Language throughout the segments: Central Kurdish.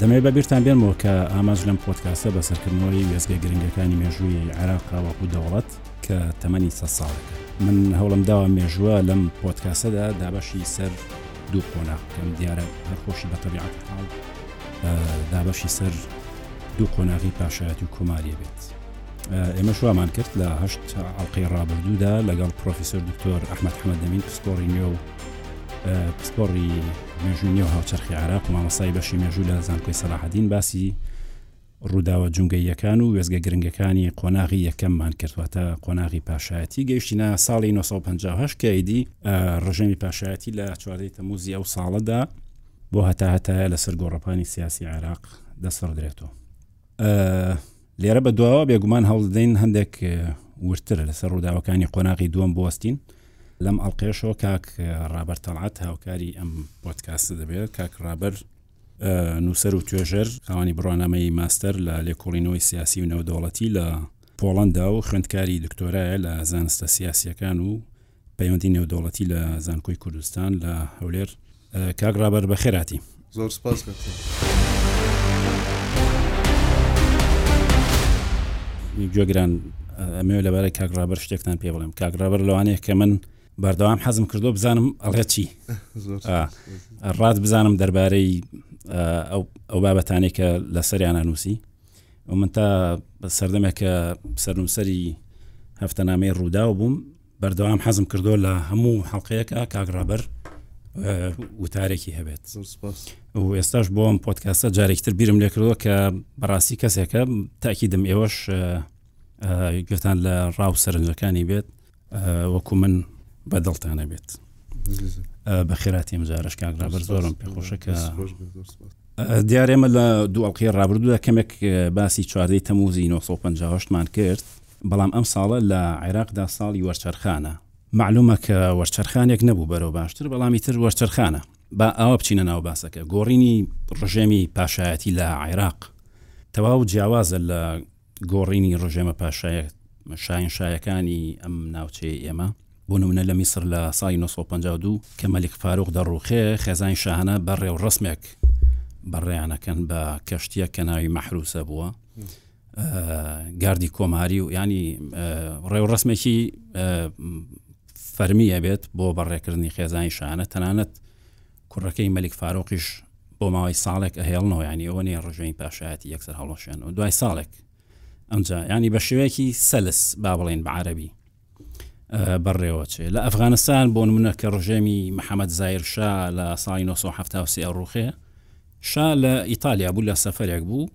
دەمەوێت بە بیرتان بێنمەوە کە ئاماژ لەم پۆتکاسە بە سەرکردنەوەی وێزگە گرنگەکانی مێژووی عێراق وەکو دەوڵەت کە تەمەنی سە ساڵ من هەوڵم داوە مێژووە لەم پۆتکاسەدا دابەشی سەر دوو قۆناغ بکەم دیارە هەرخۆشی بە تەبیعات حاڵ دابەشی سەر دوو قۆناغی پاشایەتی و کۆماریە بێت ئێمە شوامان کرد لە هەشت ئەڵلقەی ڕابردوودا لەگەڵ پرۆفیسۆر دکتۆر ئەحمد حمە دەمین پسپۆڕی نوێ و پسپۆڕی مێژووی نێو هاوچەرخی عراق مامەسای بەشی مێژوو لە زانکۆی سەلاحدین باسی ڕووداوە جونگەیەکان و وێزگە گرنگەکانی قۆناغی یەکەممان کردواتە قۆناغی پاشایەتی گەیشتینە ساڵی 1950 کەیدی ڕژێمی پاشایەتی لە چواردەی تەموزی ئەو ساڵەدا بۆ هەتا هەتایە لەسەر گۆڕەپانی سیاسی عێراق دەسڕدرێتەوە لێرە بە دواوە بێگومان هەوڵدەین هەندێک ورتر لەسەر ڕووداوەکانی قۆناغی دووەم بوەستین لەم ئەڵلقێشەوە کاک ڕابەر تەڵعات هاوکاری ئەم پۆتکاسە دەبێت کاک ڕابەر نووسەر و توێژەر خاوەنی بڕوانامەی ماستەر لە لێکۆڵینەوەی سیاسی و نەودەوڵەتی لە پۆڵەندا و خوێندکاری دکتۆرایە لە زانستە سیاسیەکان و پەیوەندی نێودەوڵەتی لە زانکۆی کوردستان لە هەولێر کاک ڕابەر بەخێراتی زۆر سپاس گوێگران ئەمێ لەبارەی کاک ڕابەر شتێکتان پێ بڵێم کاک ڕابەر لەوانەیە کە من بەردەوام حەزم کردو بزانم ئەڵێ چی ڕات بزانم دەربارەی ئەو بابەتانێک کە لە سەریانە نووسی و من تا سەردەمێکە سەرنووسری هەفتەنامەی ڕوودا و بووم بەردەوام حەزم کردو لە هەموو حڵلقەیەکە کاک ڕابەر وتارێکی هەبێت و ئێستاش بۆم پۆتکاسە جارێکتر بیرم لێکردەوە کە بەڕاستی کەسێکە تاکی دەم ئێوەش گوێتان لە ڕاو سەرنجەکانی بێت وەکو من بە دڵتانە بێت بە خێراتی مجارش کاک ڕابەر زۆرم پێخۆشەکە دیارێمە لە دووەڵقی ڕابردوودا کەمێک باسی چواردەی تەموزی 1950مان کرد بەڵام ئەم ساڵە لە عێراقدا ساڵی وەرچەرخانە. مەعلوومە کە وەرچەرخانێک نەبوو بەرەو باشتر، بەڵام ئیتر وەرچەرخانە. با ئاوا بچینە ناو باسەکە، گۆڕینی ڕژێمی پاشایەتی لە عێراق تەواو جیاوازە لە گۆڕینی ڕژێمە پاشایە شاهینشایەکانی ئەم ناوچەی ئێمە. بۆ نموونە لە میسر لە ساڵی نۆ سەد و پەنجا و دوو کە مەلیک فاروق دەڕووخێ، خێزانی شاهانە بە ڕێوڕەسمێک بەڕێیان ئەکەن بە کەشتییەک کە ناوی مەحرووسە بووە. گاردی کۆماری و ینی ڕێوڕسمێکی فەرمیە بێت بۆ بەڕێکردنی خێزانی شانە تەنانەت کوڕەکەی مەلیک فاروقیش بۆ ماوەی ساڵێک ئەهێڵنەوە ینی ئەوە نیە ڕژێنی پاشایەتی یەکسەر هەڵەشێن و دوای ساڵێک ئەمجا ینی بە شێوەیەکی سەلس با بڵێن بە عربی بەڕێوەچێ لە ئەفغانستان بۆ نمونە کە ڕژێمی محەممەد زایر شا لە ساڵی 1970 ڕوخێ شا لە ئیتالیا بوو لە سەفرێک بوو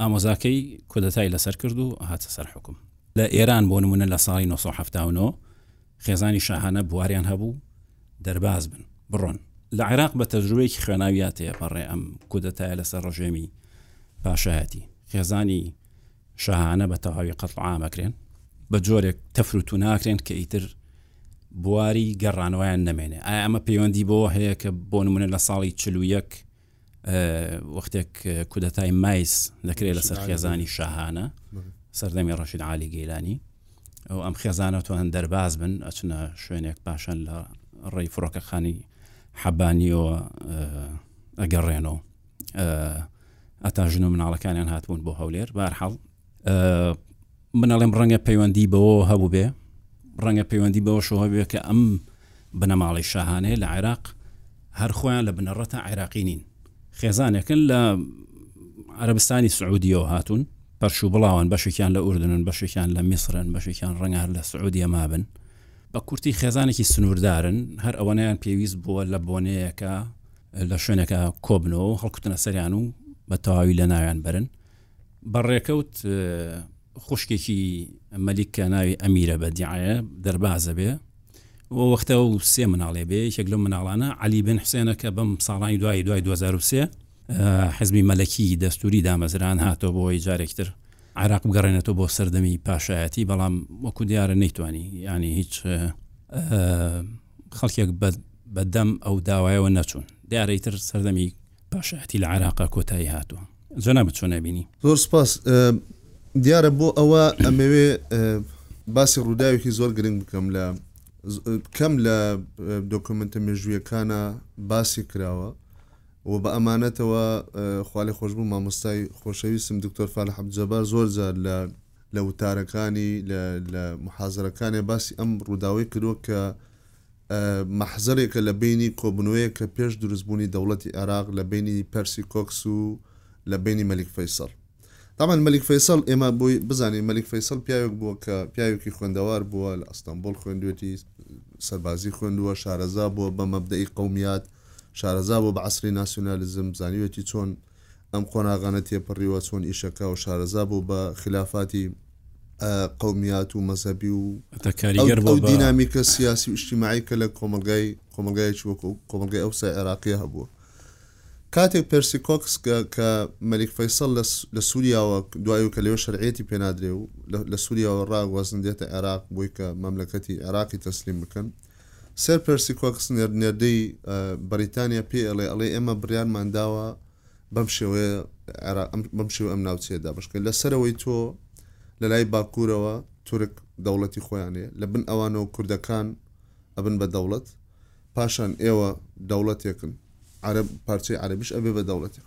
ئامۆزاکەی کودەتای لەسەر کرد و هاتە سەر حکوم لە ئێران بۆ نمونە لە ساڵی 1970 خێزانی شاهانە بواریان هەبوو دەرباز بن بڕۆن لە عێراق بە تەجروەیەکی خوێناویاتەیە پەڕێ ئەم کودەتایە لەسەر ڕژێمی پاشایەتی خێزانی شاهانە بە تەواوی قەتڵ عام ئەکرێن بە جۆرێک تەفر و توناکرێن کە ئیتر بواری گەڕانەوەیان نەمێنێ ئایا ئەمە پەیوەندی بۆ هەیە کە بۆ نمونە لە ساڵی چل و یەک وەختێک کودەتای مایس دەکرێت لەسەر خێزانی شاهانە سەردەمی ڕەشید عالی گەیلانی ئەو ئەم خێزانە توان دەرباز بن ئەچنە شوێنێک پاشان لە ڕێی فڕۆکەخانی حەبانیەوە ئەگەڕێنەوە ئەتا ژن و مناڵەکانیان هاتبوون بۆ هەولێر بارحاڵ منەڵێم ڕەنگە پەیوەندی بەوە هەبوو بێ ڕەنگە پەیوەندی بەوە شەوە بێ کە ئەم بنەماڵی شاهانەیە لە عێراق هەر خۆیان لە بنەڕەتە عێراقی نین خێزانێکن لە عربستانی سعودیەوە هاتوون پەرش و بڵاوان بەشێکیان لە ئوردنن بەشێکیان لە میسرن بەشێکیان ڕەنگار لە سعودیە مابن بە کورتی خێزانێکی سنووردارن هەر ئەوەنیان پێویست بووە لە بۆنەیەەکە لە شوێنەکە کۆبنەوە و هەڵکوتنە سەریان و بە تەواوی لە ناویان بەرن بەڕێکەوت خوشکێکی مەلیک کە ناوی ئەمیرە بە دیعاە دەربازە بێ و وەختە و سێ مناڵێ بێ یەک لەو مناڵانە علی بن حسێنە کە بەم ساڵانی دوای دوای 2023 حزبی مەلەکی دەستوری دامەزران هاتۆ بۆی جارێکتر عراق بگەڕێنێتەوە بۆ سەردەمی پاشایەتی بەڵام وەکو دیارە نەیتوانی ینی هیچ خەڵکێک بە دەم ئەو داوایەوە نەچوون دیارە ئیتر سەردەمی پاشایەتی لە عراقا کۆتایی هاتووە جەنا بە چۆن نبینی زۆر سپاس دیارە بۆ ئەوە ئەمەوێ باسی ڕووداوێکی زۆر گرنگ بکەم لە کەم لە دۆکمنتە مێژوویەکانە باسی کراوە و بە ئەمانەتەوە خالی خۆشببوو مامۆستای خۆشەویستم دکتۆر فالحەبجەبار زۆر جار لە لە وتارەکانی لە لە محازرەکانی باسی ئەم ڕووداوی کردوە کە مەحزەرێکە لە بینی کۆبنەوەیە کە پێش دروستبوونی دەوڵەتی عێراق لە بینی پەرسی کۆکس و لە بینی مەلیک فەیسەڵ تامان مەلیک فەیسەڵ ئێمە بۆی بزانین مەلیک فەیسەڵ پیاوێک بووە کە پیاوێکی خوێندەوار بووە لە ئەستەمبول خوێندوێتی سەربازی خوێندووە شارەزا بووە بە مەبدەی قومیات شارەزا بۆ بە عسری ناسیۆنالیزم زانیوێتی چۆن ئەم قۆناغانە تێپەڕیوە چۆن ئیشەکە و شارەزا بوو بە خیلافاتی قەومیات و مەزەبی و ئەو دینامیکە سیاسی و شتیماعی کە لە کۆمەلگای کۆمەلگایەکی وەکو کۆمەلگای ئەو سای عێراقیە هەبووە کاتێک پرسی کۆکس کە مەلیک فەیسەڵ لە سووریاوە دوایو کە لەوێ شەرعەتی پێنادرێ و لە سووریاوە ڕاگوازن دێتە عێراق بۆی کە مەملەکەتی عێراقی تەسلیم بکەن سەر پێرسی کۆکس نێردنێردەی بەریتانیا پێی ئەڵێ ئەڵێ ئێمە بڕیارمان داوە بەم شێوەیە عێرا بەم شێوە ئەم ناوچەیە دابشکە لە سەرەوەی تۆ لە لای باکوورەوە تورک دەوڵەتی خۆیانێ لە بن ئەوانەوە کوردەکان ئەبن بە دەوڵەت پاشان ئێوە دەوڵەتێکن عرب پارچەی عربیش ئەبێ بە دەوڵەتێک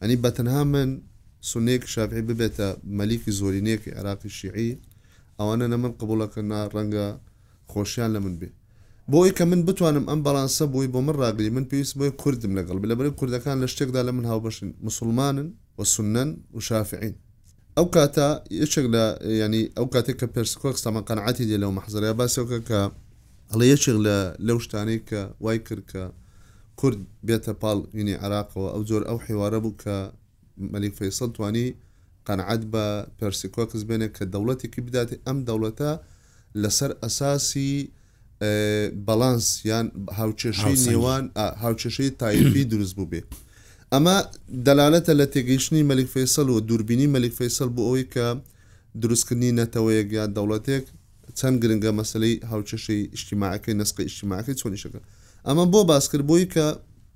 یانی بەتەنها من سونەیەکی شافعی ببێتە مەلیکی زۆرینەیەکی عێراقی شیعی ئەوانە نە من قبوڵەکە نا ڕەنگە خۆشیان لە من بێ بۆ ئەوی کە من بتوانم ئەم بەڵانسە بۆی بۆ من ڕاگری من پێویست بۆی کوردم لەگەڵ بێ لەبەرەی کوردەکان لە شتێکدا لە من هاوبەشن مسوڵمانن و سونەن و شافعین ئەو کاتە یەکێک لە یانی ئەو کاتێک کە پێرسکۆکس تەمە قەنعاتی دێ لەو مەحزەرەیە باسێکە کە ئەڵێ یەکێک لە لەو شتانەی کە وای کرد کە کورد بێتە پاڵ یونی عراقەوە ئەو جۆر ئەو حیوارە بوو کە مەلیک فەیسەڵ توانی قەنعات بە پێرسکۆکس بێنێ کە دەوڵەتێکی بداتێ ئەم دەوڵەتە لەسەر ئەساسی بەڵانس یان هاوکێشەی نێوان هاوکێشەی تایفی دروست بووبێ ئەمە دەلالەتە لە تێگەیشتنی مەلیک فەیسەل و دووربینی مەلیک فەیسەل بۆ ئەوەی کە دروستکردنی نەتەوەیەک یان دەوڵەتێک چەند گرنگە مەسلەی هاوکێشەی ئیشتیماعەکەی نسقی ئیشتیماعەکەی چۆنیشەکە ئەمە بۆ باسکرد بۆی کە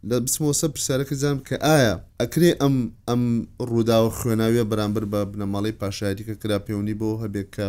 لە بچمەوەسە پرسیارەکە جام کە ئایا ئەکرێ ئەم ئەم ڕووداوە خوێناویە بەرامبەر بە بنەماڵی پاشایەتیکە کرا پەیوەنی بۆ هەبێت کە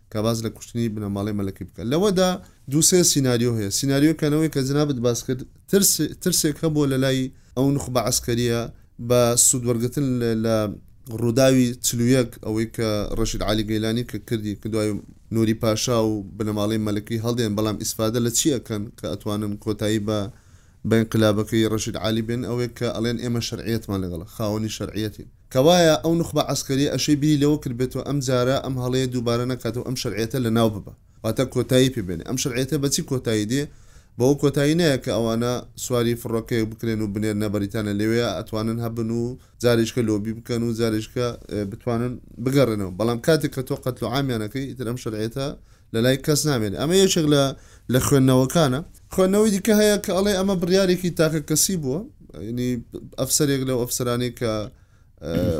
کە باس لە کوشتنی بنەماڵەی مەلەکی بکات لەوەدا دوو سێ سیناریۆ هەیە سیناریۆ کەنەوەی کە جنابت باس کرد ترس ترسێک هەبووە لە لای ئەو نخبە عسکەریە بە سوود وەرگتن لە ڕووداوی چلو یەک ئەوەی کە ڕەشید علی گەیلانی کە کردی کە دوای نوری پاشا و بنەماڵەی مەلەکی هەڵدێن بەڵام ئیسفادە لە چی ئەکەن کە ئەتوانن کۆتایی بە بە ئینقلابەکەی ڕەشید علی بێن ئەوەی کە ئەڵێن ئێمە شەرعیەتمان لەگەڵە خاوەنی شەرعیەتین کەوایە ئەو نوخبە عەسکەریە ئەشێ بیری لەوە کردبێتەوە ئەم جارە ئەم هەڵەیە دووبارە نەکاتەوە ئەم شەرعیەتە لەناو ببا واتە کۆتایی پێ بێنێ ئەم شەرعیەتە بەچی کۆتایی دێ بەوە کۆتایی نایە کە ئەوانە سواری فڕۆکەیەک بکرێن و بنێرنە بەریتانیا لەوێیا ئەتوانن هەبن و جارێکە لۆبی بکەن و جارێکە بتوانن بگەڕێنەوە بەڵام کاتێک کە تۆ قەتلوعامیان ئەکەی ئیتر ئەم شەرعیەتە لەلای کەس نامێنێ ئەمە یەکێک لە لە خوێندنەوەکانە. خوێندنەوەی دیکە هەیە کە ئەڵێ ئەمە بڕیارێکی تاکەکەسی بووە، یەنی ئەفسەرێک لەو ئەفسەرانەی کە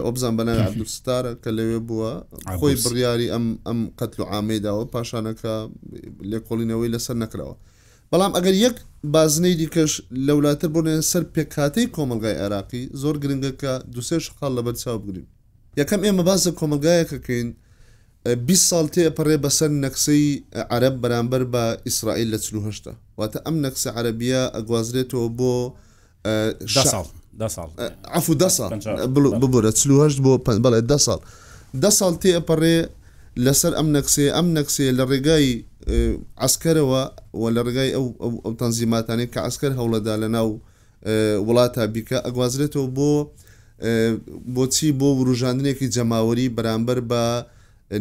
ئۆبزان بە ناوی عەبدولستارە کە لەوێ بووە خۆی بڕیاری ئەم ئەم قەتل و عامەی داوە پاشانەکە لێکۆڵینەوەی لەسەر نەکراوە بەڵام ئەگەر یەک بازنەی دیکەش لەولاتر بۆنێن سەر پێکاتەی کۆمەلگای عێراقی زۆر گرنگە کە دوسێ شقال لەبەر چاو بگرین یەکەم ئێمە باس لە کۆمەڵگایەک ئەکەین بیست ساڵ تێ ئەپەڕێ بەسەر نەکسەی عەرەب بەرامبەر بە ئیسرائیل لە چل و هەشت دا واتە ئەم نەکسە عەرەبیە ئەگوازرێتەوە بۆ دە ساڵ دە ساڵ عەفو دە ساڵ ببورە چل و هەشت بۆ بەڵێ دە ساڵ دە ساڵ تێ ئەپەڕێ لەسەر ئەم نەکسێ ئەم نەکسێ لە ڕێگای عەسکەرەوە و لە ڕێگای ئەو تەنزیماتانەی کە عەسکەر هەوڵەدا لە ناو وڵاتە بیکە ئەگوازرێتەوە بۆ بۆچی بۆ وروژاندنێکی جەماوەری بەرامبەر بە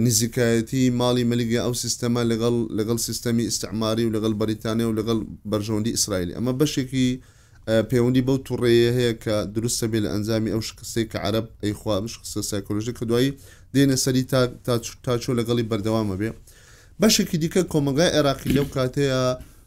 نزیکایەتی ماڵی مەلیگە ئەو سیستەمە لەگەڵ لەگەڵ سیستەمی ئیسعماری و لەگەڵ بەریتانیا و لەگەڵ بەرژەوەندی ئیسرائیلی ئەمە بەشێکی پەیوەندی بەو توڕێیە هەیە کە دروستە بێ لە ئەنجامی ئەو شکستەی کە عرب ئەیخوا شکستە سایکۆلژی کە دوایی دێنە سەری تا تا چۆ لەگەڵی بەردەوامە بێ بەشێکی دیکە کۆمەلگای عێراقی لەو کاتەیە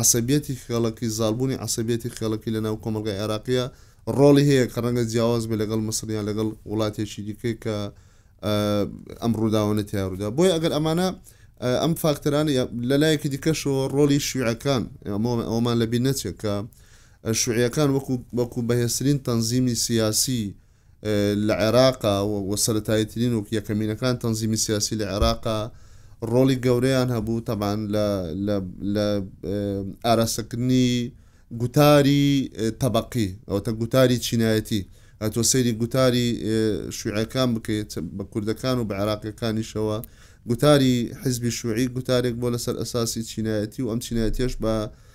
عەسەبیەتی خێڵەکی، زاڵبوونی عەسەبیەتی خێڵەکی لە ناو کۆمەڵگای عێراقییا ڕۆڵی هەیە کە ڕەنگە جیاواز بێت لەگەڵ میسر یان لەگەڵ وڵاتێکی دیکەی کە ئەم ڕووداوانە تیا ڕوودا بۆیە ئەگەر ئەمانە ئەم فاکتەرانی لە لایەکی دیکەشەوە ڕۆڵی شوعەکان ئەومان لە بیر نەچێت کە شوعیەکان وەکو وەکو بەهێزترین تەنزیمی سیاسی لە عێراقە و سەرەتاییترین و یەکەمینەکان تەنزیمی سیاسی لە عێراقە ڕۆڵی گەورەیان هەبوو تەبان لە ئاراستەکردنی گوتاری تەبقی ئەوتە گوتاری چینایەتی ئەتۆ سەیری گوتاری شوعەکان بکەیت بە کوردەکان و بە عێراقەکانیشەوە گوتاری حزبی شوعی گوتارێک بۆ لەسەر ئەساسی چینایەتی و ئەم چینایەتیش بە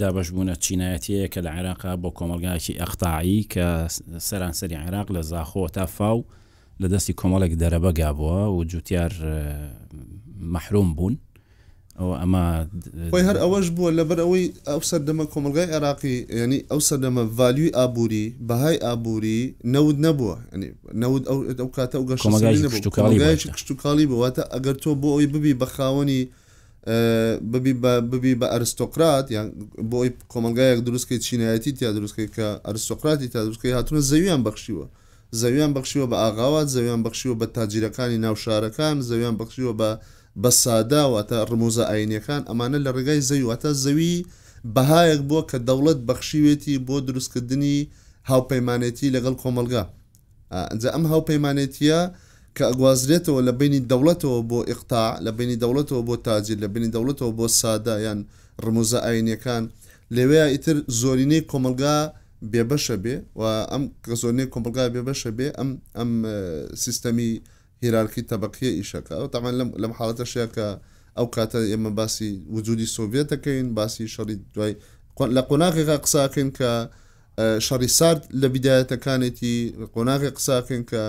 دابەشبوونە چینایەتیەیەکە لە عێراقا بۆ کۆمەڵگایەکی ئەقتاعی کە سەرانسەری عێراق لە زاخۆ تا فاو لە دەستی کۆمەڵێک دەرەبە گابووە و جوتیار مەحروم بوون ئەوە ئەمە هۆی هەر ئەوەش بووە لەبەر ئەوەی ئەو سەردەمە کۆمەڵگای عێراقی یەنی ئەو سەردەمە ڤالیوی ئابووری بەهای ئابووری نەوت نەبووە یەنی نەوت ئەو ئەو کاتە ئەو گەشە کۆمەڵگایەکی کشتوکاڵی بووە واتە ئەگەر تۆ بۆ ئەوی ببی بە خاوەنی ببی بە ببی بە ئەرستۆقرات یان بۆ ئەوی کۆمەلگایەک دروستکەی چینایەتی تیا دروستکەی کە ئەرستۆقراتی تا دروستکەی هاتونە زەویان بەخشیوە زەویان بەخشیوە بە ئاغاوات زەویان بەخشیوە بە تاجیرەکانی ناو شارەکان زەویان بەخشیوە بە بە سادا واتە ڕموزە ئاینیەکان ئەمانە لە ڕێگای زەوی واتە زەوی بەهایەک بووە کە دەوڵەت بەخشیوێتی بۆ دروستکردنی هاوپەیمانێتی لەگەڵ کۆمەلگا ئینجا ئەم هاوپەیمانێتییە کە ئەگوازرێتەوە لە بەینی دەوڵەتەوە بۆ ئیقتاع، لە بەینی دەوڵەتەوە بۆ تاجیر، لە بەینی دەوڵەتەوە بۆ سادە یان ڕمووزە ئایینییەکان، لەوێیا ئیتر زۆرینەی کۆمەڵگا بێبەشە بێ و ئەم کە زۆرینەی کۆمەڵگا بێبەشە بێ ئەم ئەم سیستەمی هیرارکی تەبەقیە ئیشەکە ئەو تەبعەن لەم لەم حاڵەتەشەیە کە ئەو کاتە ئێمە باسی وجودی سۆڤێت دەکەین باسی شەڕی دوای لە قۆناغێکا قساکەین کە شەڕی سارد لە بیدایەتەکانێتی قۆناغی قساکەین کە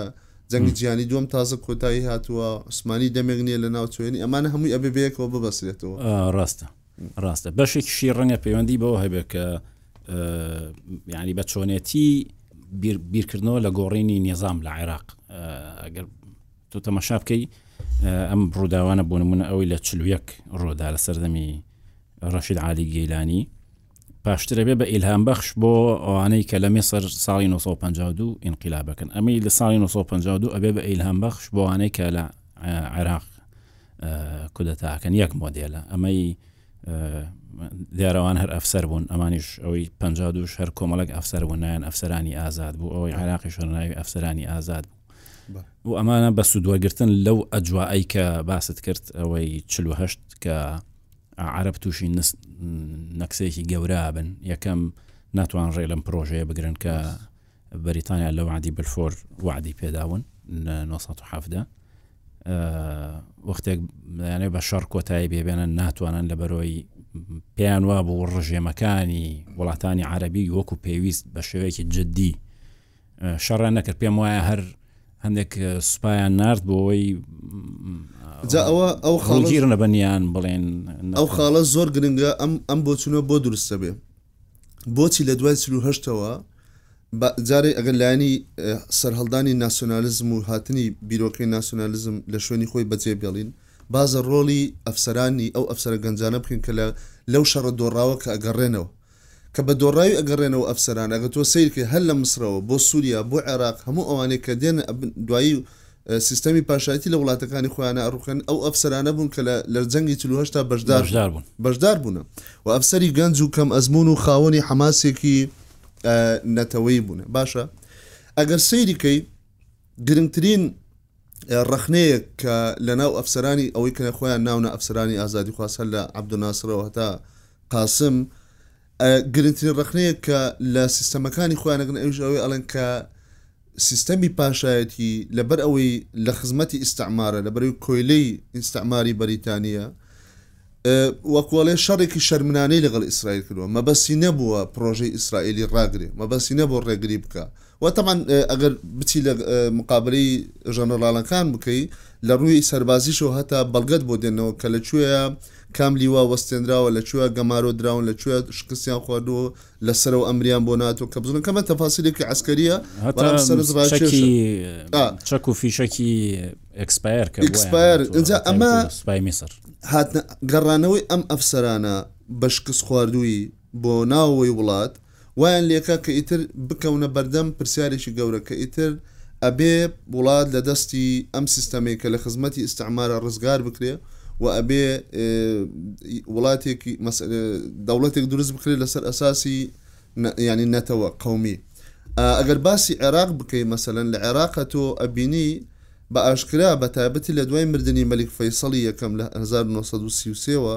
جەنگی جیانی دوم تازە کۆتایی هاتووە عوسمانی دەمێک نییە لە ناوچوێنی ئەمان هەمووی ئەبێ بەیەکەوە ببەسرێتەوە ڕاستە ڕاستە بەشێکیشی ڕەنگە پەیوەندی بەوە هەبێت کە یعنی بە چۆنێتی بیرکردنەوە لە گۆڕینی نێزام لە عێراق ئەگەر تۆ تەمەشا بکەی ئەم ڕووداوانە بۆ نمونە ئەوەی لە چلوەک ڕۆدا لە سەردەمی ڕەشید عالی گەیلانی پاشترە بێ بە ئیلهام بەخش بۆ ئەوانەی کە لە مێسەر ساڵی 1952 ئینقلابەکەن ئەمی لە ساڵی 1952 ئەبێ بە ئیلهام بەخش بۆوانەی کە لە عێراق کودەتاکەن یەک مۆدێلە ئەمەی دیارەوان هەر ئەفسەر بوون ئەمانیش ئەوەی پ دوو هەر کۆمەڵک ئەفسەر بوو نایەن ئەفسەرانی ئازاد بوو ئەوەی عراقی شەناوی ئەفسەرانی ئازاد بوو و ئەمانە بە سوودوەگرتن لەو ئەجوائەی کە باست کرد ئەوەی چهشت کە عرب تووشی نەکسێکی گەورە بن یەکەم ناتوان ڕێ لەم پرۆژەیە بگرن کە بەریتانیا لە وەعدی بەلفۆر وەعدی پێداون لە 1970 وەختێک یانێ بە شەڕ کۆتایی بێبێنە ناتوانن لە بەرۆی پێیان وا بوو ڕژێمەکانی وڵاتانی عربی وەکو پێویست بە شێوەیەکی جددی شەڕیان نەکرد پێم وایە هەر هەندێک سوپایان نرد بۆەوەی جا ئەوە ئەو خەڵگیرنە بەنیان بڵێن ئەو خاڵە زۆر گرنگە ئەم ئەم بۆچونە بۆ دروستە بێ بۆچی لە دوای چل و هەشتەوە با جارێ ئەگەر لایەنی سەرهەڵدانی ناسیۆنالیزم و هاتنی بیرۆکەی ناسیۆنالیزم لە شوێنی خۆی بەجێ بێڵین بازە ڕۆڵی ئەفسەرانی ئەو ئەفسەرە گەنجانە بکەین کە لە لەو شەڕە دۆڕاوە کە ئەگەڕێنەوە کە بە دۆڕاوی ئەگەڕێنەوە ئەفسەران ئەگە تۆ سیرکەی هەر لە مسرەوە بۆ سووریا بۆ عێراق هەموو ئەوانەی کە دێن دوایی سیستەمی پاشایتی لە وڵاتەکانی خۆیانە ئەڕوخێن ئەو ئەفسەرانە بوون کە لە لە جەنگی چلو هەشتا بەشدار بەشدار بوون بەشدار بوونە و ئەفسەری گەنج و کەم ئەزمون و خاوەنی حەماسێکی ئە، نەتەوەیی بوونە باشە ئەگەر سەیریکەی گرنگترین ئە، ڕەخنەیەک کە لەناو ئەفسەرانی ئەوەی کە خۆیان ناونە ئەفسەرانی ئازادی خواز هەر لە عەبدولناسرەوە هەتا قاسم گرنگترین ڕەخنەیەک کە لە سیستەمەکانی خۆیان ئەگرن ئەویش ئەوەی ئەڵێن کە سیستەمی پاشایەتی لەبەر ئەوەی لە خزمەتی ئیستعمارە لەبەرەوەی کۆیلەی ئینستعماری بەریتانیە وەکۆڵێ شەڕێکی شەرمنانەی لەگەڵ ئیسرائیل کردووە مەبەستی نەبووە پرۆژەی ئیسرائیلی ڕاگرێ مەبەستی نەبوو ڕێگری بکە وە تەبعەن ئەگەر بچی لە مقابەلەی ژەنەڕاڵەکان بکەی لە ڕووی سەربازیشەوە هەتا بەڵگەت بۆ دێنەوە کە لە کوێیە کام لیوا وەستێنراوە لە کوێ گەمارۆ دراون لە کوێ شکستیان خواردووە لە سەرەوە ئەمریان بۆ ناتۆ کە بزن کەمە تەفاسیلێکی عسکەریە هەتا سەرز ڕاکی چەک و فیشەکی ئەکسپایر کە ئەکسپایر ئەجا ئەمە سوپای میسر هاتنە گەڕانەوەی ئەم ئەفسەرانە بە شکست خواردووی بۆ ناوەوەی وڵات وایان لێکا کە ئیتر بکەونە بەردەم پرسیارێکی گەورە کە ئیتر ئەبێ وڵات لە دەستی ئەم سیستەمەی کە لە خزمەتی ئیستعمارە ڕزگار بکرێ و ئەبێ وڵاتێکی دەوڵەتێک دروست بکرێت لەسەر ئەساسی ینی نەتەوە قومی ئەگەر باسی عێراق بکەی مەسەن لە عێراقە تۆ ئەبینی بە ئاشکرا بە تایبەتی لە دوای مردنی مەلیک فەیسەڵی یەکەم لە 1930ەوە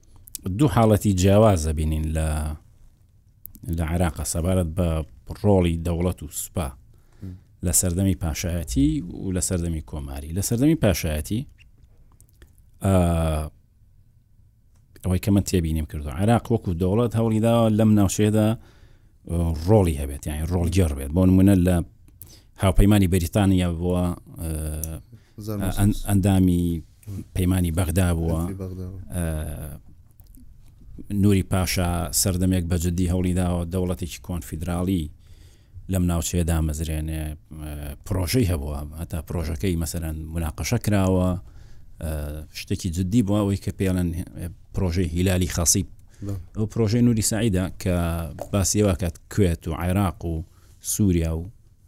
دوو حاڵەتی جیاواز دەبینین لە لە عێراقە سەبارەت بە ڕۆڵی دەوڵەت و سوپا لە سەردەمی پاشایەتی و لە سەردەمی کۆماری لە سەردەمی پاشایەتی ئەوەی کە من تێبینیم کردو عراق وەکو دەوڵەت هەوڵیدا لەم ناوچێدا ڕۆڵی هەبێت یانی ڕۆڵگەڕ بێت بۆ نمونە لە هاوپەیمانانی بەریتانیا بووە ئەندامی پەیمانی بەغدا بووە نوری پاشا سەردەمێک بە جددی هەوڵی داوە دەوڵەتێکی کۆنفیدراڵی لەم ناوچەیە دامەزرێنێ پرۆژەی هەبووە هەتا پرۆژەکەی مەسەرەن مناقەشە کراوە شتێکی جددی بووە ئەوەی کە پێڵەن پرۆژەی هیلالی خەسیب ئەو پرۆژەی نوری سعیدا کە باسیێواکات کوێت و عێراق و سووریا و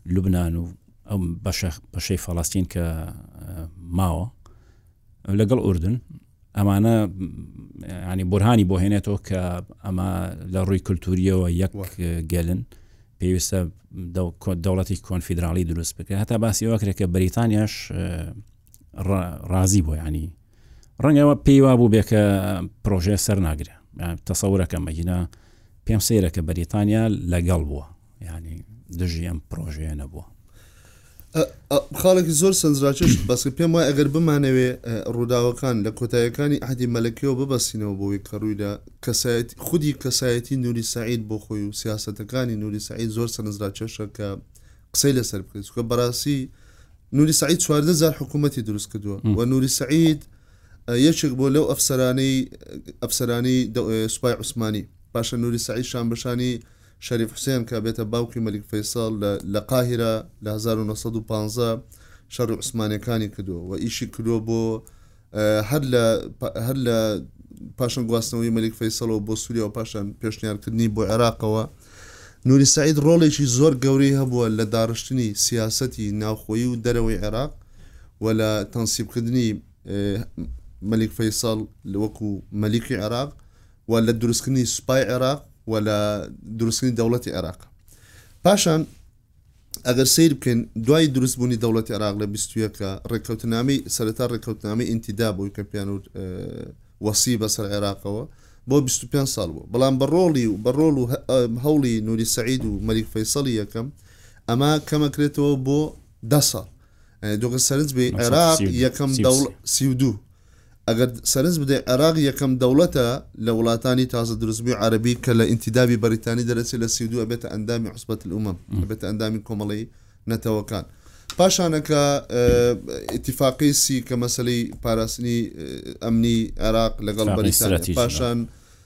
لوبناان و ئەو بەشە بەشەی فەڵاستین کە ماوە لەگەڵ ئوردن ئەمانە ینی بورهانی بۆ هێنێتەوە کە ئەمە لە ڕووی کللتوریەوە یەک گەلن پێویستە دەوڵەتی کۆنفیدراڵی دروست بکە هەتا باسی وەکرێکە بریتانیاش ڕازی بۆ ینی ڕەنگە ئەوە پێی وابوو بێ کە پرۆژەیە سەر ناگرێ تەسەورەکەم مەگینا پێم سەیرە کە بەریتانیا لەگەڵ بووە ینی دژی ئەم پرۆژەیە نەبووە خاڵێکی زۆر سنجراکێش بەسکە پێم وای ئەگەر بمانەوێ ڕووداوەکان لە کۆتایەکانی عهدی مەلکەوە ببەستینەوە بۆی کە ڕووی لە کەسایەت خودی کەسایەتی نوری سعید بۆ خۆی و سیاستەکانی نوری سعید زۆر سەرنجراکێشە کە قسەی لەسەر بکرێت چکە بەڕاستی نوری سعید چواردە جار حکوومەتی دروست کردووە و نوری سعید یەکێک بۆ لەو ئەفسەرانەی ئەفسەرانی سوپای عوسمانی پاشە نوری سعید شان بەشانی شەریف حوسێن کە بێتە باوکی مەلیک فەیساڵ لە قاهرە لە 1950 شەڕی عوسمانەکانی کردووە و ئیشی کردووە بۆ هەر لە هەر لە پاشان گواستنەوەی مەلیک فەیسەڵەوە بۆ سووریا و پاشان پێشنیارکردنی بۆ عێراقەوە نوری سعید ڕۆڵێکی زۆر گەورەی هەبووە لە داڕشتنی سیاسەتی ناوخۆیی و دەرەوەی عێراق و لە تەنسیبکردنی مەلیک فەیسەڵ لەوەکو مەلیکی عێراق و لە دروستکردنی سوپای عێراق و لە دروستکردنی دەوڵەتی عێراق پاشان ئەگەر سەیر بکەین دوای دروست بوونی دەوڵەتی عراق لە بیست و یەک ە ڕێککەوتنامەی سەرەتا ڕێککەوتنامەی ئینتیدا بووی کە پێیان وت وەسی بەسەر عێراقەوە بۆ 25 ساڵ بوو بەڵام بە ڕۆڵی و بە ڕۆڵ و هەوڵی نوری سعید و مەریک فەیسەڵی یەکەم ئەمە کەمەکرێتەوە بۆ ده ساڵ دوگە سەرنج بێ عێراق یەکەم دەوڵ سی و دوو ئەگەر سەرنج بدەین عێراق یەکەم دەوڵەتە لە وڵاتانی تازە دروستبووی عەرەبی کە لە ئینتیدابی بەریتانی دەرەچێت لە سی و دوو ئەبێتە ئەندامی عوسبەت الامم ئەبێتە ئەندامی کۆمەڵەی نەتەوەکان پاشانە کە ئیتیفاقی سی کە مەسلەی پاراستنی ئەمنی عێراق لەگەڵ بەریتانی پاشان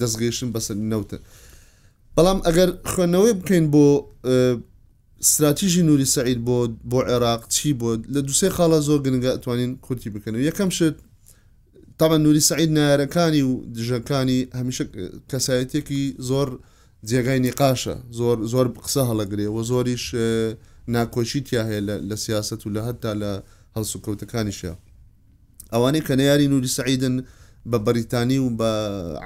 دەستگەیشتن بەسەر نەوتە. بەڵام ئەگەر خوێندنەوەی بکەین بۆ ستراتیژی نوری سەعید بۆ بۆ عێراق چی بۆ لە دوسێ خاڵە زۆر گرنگە ئەتوانین کورتی بکەن و یەکەم شت تاە نوری سعید نارەکانی و دژەکانی هەمیشە کەسایەتێکی زۆر جێگای نیقاشە زۆر زۆر قسە هەڵەگرێ و زۆریش ناکۆشی تیا هەیە لە سیاست و لە هەتا لە هەڵسوکەوتەکانیشە ئەوانەی کە نەیاری نوری سەعیدن بە بەریتانی و بە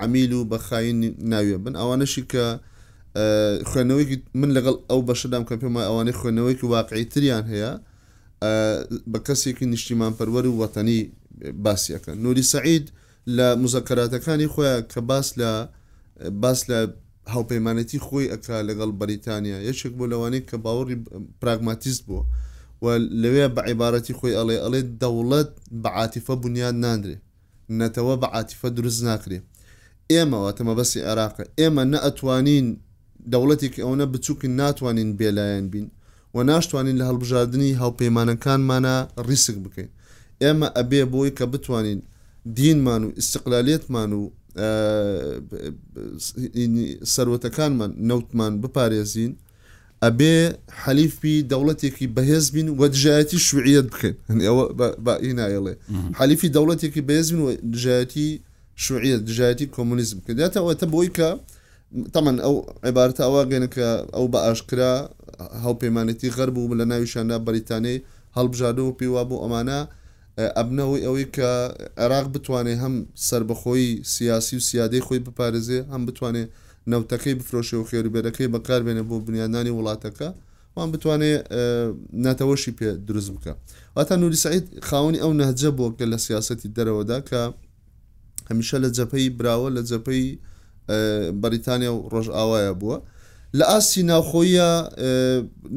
عەمیل و بە خاین ناویێ بن ئەوانەشی کە خوێندنەوەیکی من لەگەڵ ئەو بەشدام کە پێم وای ئەوانەی خوێندنەوەیکی واقعی تریان هەیە بە کەسێکی نیشتیمان پەروەر و وەتەنی باسیەکە نوری سعید لە موزەکەراتەکانی خۆیا کە باس لە باس لە هاوپەیمانێتی خۆی ئەکا لەگەڵ بەریتانیا یەکێک بۆ لەوانەی کە باوەڕی پراگماتیست بووە و لەوێ بە عیبارەتی خۆی ئەڵێ ئەڵێ دەوڵەت بە عاتیفە بنیاد نانرێ نەتەوە بە عاتیفە دروست ناکرێ ئێمە واتە مەبەستی عێراقە ئێمە نە ئەتوانین دەوڵەتێکی ئەونە بچوکن ناتوانین بێ لایەن بین و ناشتوانین لە هەڵبژاردنی هاوپەیمانەکانمانا ڕیسک بکەین ئێمە ئەبێ بۆی کە بتوانین دینمان و ئیستقلالیەتمان و سەروەتەکانمان نەوتمان بپارێزین ئەبێ حەلیفی دەوڵەتێکی بەهێز بین و دژایەتی شوعیەت بکەین هەنی ئەوە بەئینایڵێ حەلیفی دەوڵەتێکی بەهێز بین و دژایەتی شوعیەت دژایەتی کۆمونیزم کردێتەوەتە بۆی کە تەمەن ئەو عیبارەتە ئەوە گەنە کە ئەو بە ئاشکرا هاوپەیمانێتی غەرب و لە ناویشاندا بەریتانیای هەڵبژاردوە و پێی وابوو ئەمانە ئەبنە هۆی ئەوەی کە عێراق بتوانێ هەم سەربەخۆیی سیاسی و سیادەی خۆی بپارێزێ هەم بتوانێ نەوتەکەی بفرۆشێ و خێروبێرەکەی بەکار بێنێ بۆ بنیادنانی وڵاتەکە وان بتوانێ نەتەوەشی پێ دروست بکە واتە نوری سعید خاوەنی ئەو نەهجە بووە کە لە سیاسەتی دەرەوەدا کە هەمیشە لە جەپەی براوە لە جەپەی بەریتانیا و ڕۆژئاوایە بووە لە ئاستی ناوخۆیە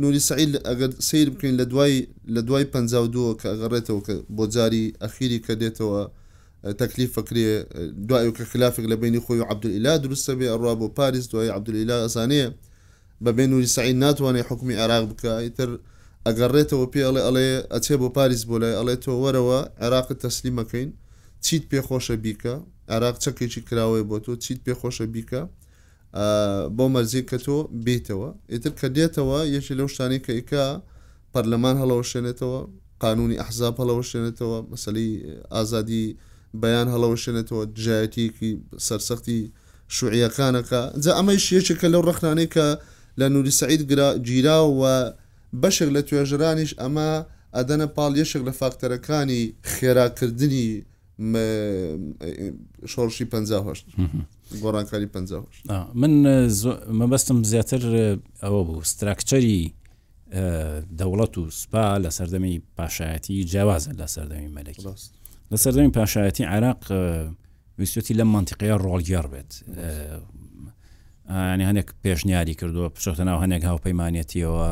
نوری سعیل ئەگەر سیر بکەین لە دوای لە دوای پ دووە کە ئەگەڕێتەوە کە بۆ جاری ئەخیری کە دێتەوە تەکلیف فکرێ دوایو کە خلافێک لە بینی خۆی و عبدوللا دروستە بێ ئەڕوا بۆ پاریس دوای عبدوللا ئەسانەیە بەبێ نوری سەعید ناتوانێ حوکمی عێراق بکا ئیتر ئەگەڕێتەوە پێ ئەڵێ ئەڵێ ئەچێ بۆ پاریس بۆ لای ئەڵێ تۆ وەرەوە عێراقت تەسلیم ئەکەین چیت پێ خۆشە بیکە عێراق چەکێکی کراوەیە بۆ تۆ چیت پێ خۆشە بیکە بۆ مەرجێک کە تۆ بیتەوە ئیتر کە دێتەوە یەکی لەو شتانی کە ئیکا پەرلەمان هەڵەوەشێنێتەوە قانونی ئەحزاب هەڵەوەشێنێتەوە مەسلی ئازادی بەیان هەڵەوەشێنێتەوە دژایەتیەکی سەرسەختی شوعیەکانەکە، جا ئەمەیش یەکێکە لەو ڕەخنانەی کە لە نوری سەعید گیراوە و بەشێک لە توێژەرانیش ئەمە ئەدەنە پاڵ یەکێک لە فاکتەرەکانی خێراکردنی شۆڕشی پەنجا و هەشت گۆڕانکاری پەنجا و هەشت. من مەبەستم زیاتر ئەوە بوو ستراکچەری دەوڵەت و سوپا لە سەردەمی پاشایەتی جیاوازە لە سەردەمی مەلەکی لە سەردەمی پاشایەتی عراق ویستویەتی لەم مەنتیقەیە ڕۆڵگێڕ بێت ینی هەنێک پێشنیاری کردووە پشۆتە ناو هەنێک هاوپەیمانەتیەوە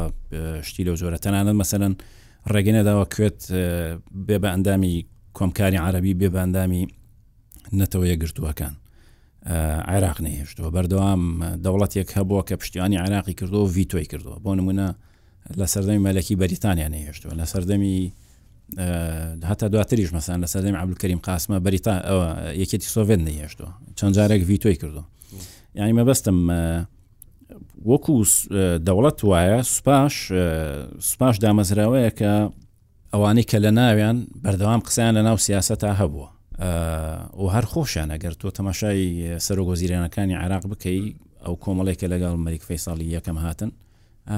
شتی لەو جۆرە تەنانەت مەسەن ڕێگەنەداوە کوێت بێ بە ئەندامی کۆمکاری عربی بێ بەندامی نەتەوە یەگرتووەکان عێراق نەهێشتووە بەردەوام دەوڵەتێک هەبووە کە پشتیوانی عراقی کردو و ڤیتۆی کردووە بۆ نمونە لە سەردەمی مەلەکی بەریتانیا نەهێشتووە لە سەردەمی هەتا دواتریش مەسان لە سەردەمی عبلکەریم قاسمە بەریتا ئەوە یەکێتی سۆڤێت نەهێشتووە چەند جارێک ڤیتۆی کردو یعنی مەبەستم وەکو دەوڵەت وایە سوپاش سوپاش دامەزراوەیە کە ئەوانەی کە لە ناویان بەردەوام قسەیان لە ناو سیاستە هەبووە و هەر خۆشیان ئەگەر تۆ تەماشای سەرۆگۆزیرانەکانی عراق بکەی ئەو کۆمەڵێکە لەگەڵ مەریک فەیساڵی یەکەم هاتن